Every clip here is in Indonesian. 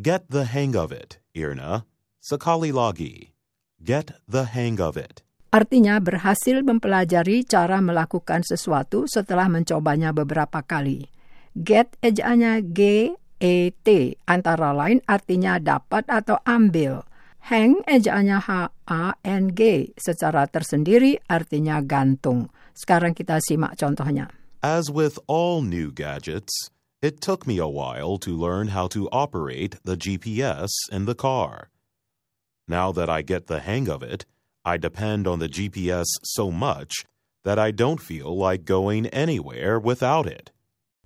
Get the hang of it, Irna. Sekali lagi. Get the hang of it. Artinya berhasil mempelajari cara melakukan sesuatu setelah mencobanya beberapa kali. Get ejaannya G E T antara lain artinya dapat atau ambil. Hang ejaannya H A N G secara tersendiri artinya gantung. Sekarang kita simak contohnya. As with all new gadgets, it took me a while to learn how to operate the GPS in the car. Now that I get the hang of it, I depend on the GPS so much that I don't feel like going anywhere without it.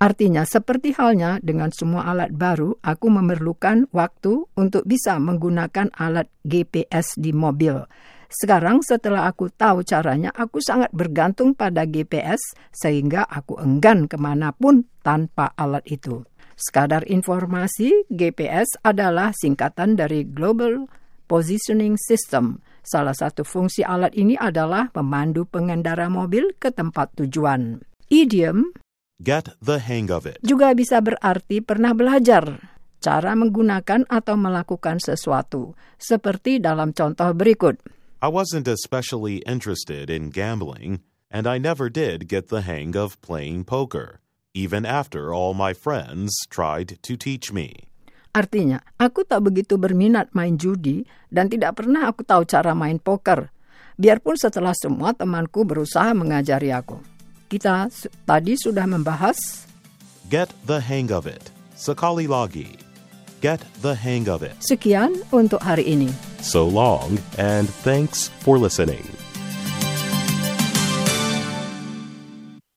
Artinya, seperti halnya dengan semua alat baru, aku memerlukan waktu untuk bisa menggunakan alat GPS di mobil. Sekarang setelah aku tahu caranya, aku sangat bergantung pada GPS sehingga aku enggan ke mana pun tanpa alat itu. Sekadar informasi, GPS adalah singkatan dari Global Positioning System. Salah satu fungsi alat ini adalah memandu pengendara mobil ke tempat tujuan. Idiom Get the hang of it. juga bisa berarti pernah belajar cara menggunakan atau melakukan sesuatu, seperti dalam contoh berikut. I wasn't especially interested in gambling, and I never did get the hang of playing poker, even after all my friends tried to teach me. Artinya, aku tak begitu berminat main judi dan tidak pernah aku tahu cara main poker. Biarpun setelah semua temanku berusaha mengajari aku. Kita su- tadi sudah membahas Get the hang of it. Sekali lagi. Get the hang of it. sekian untuk hari ini. So long, and thanks for listening.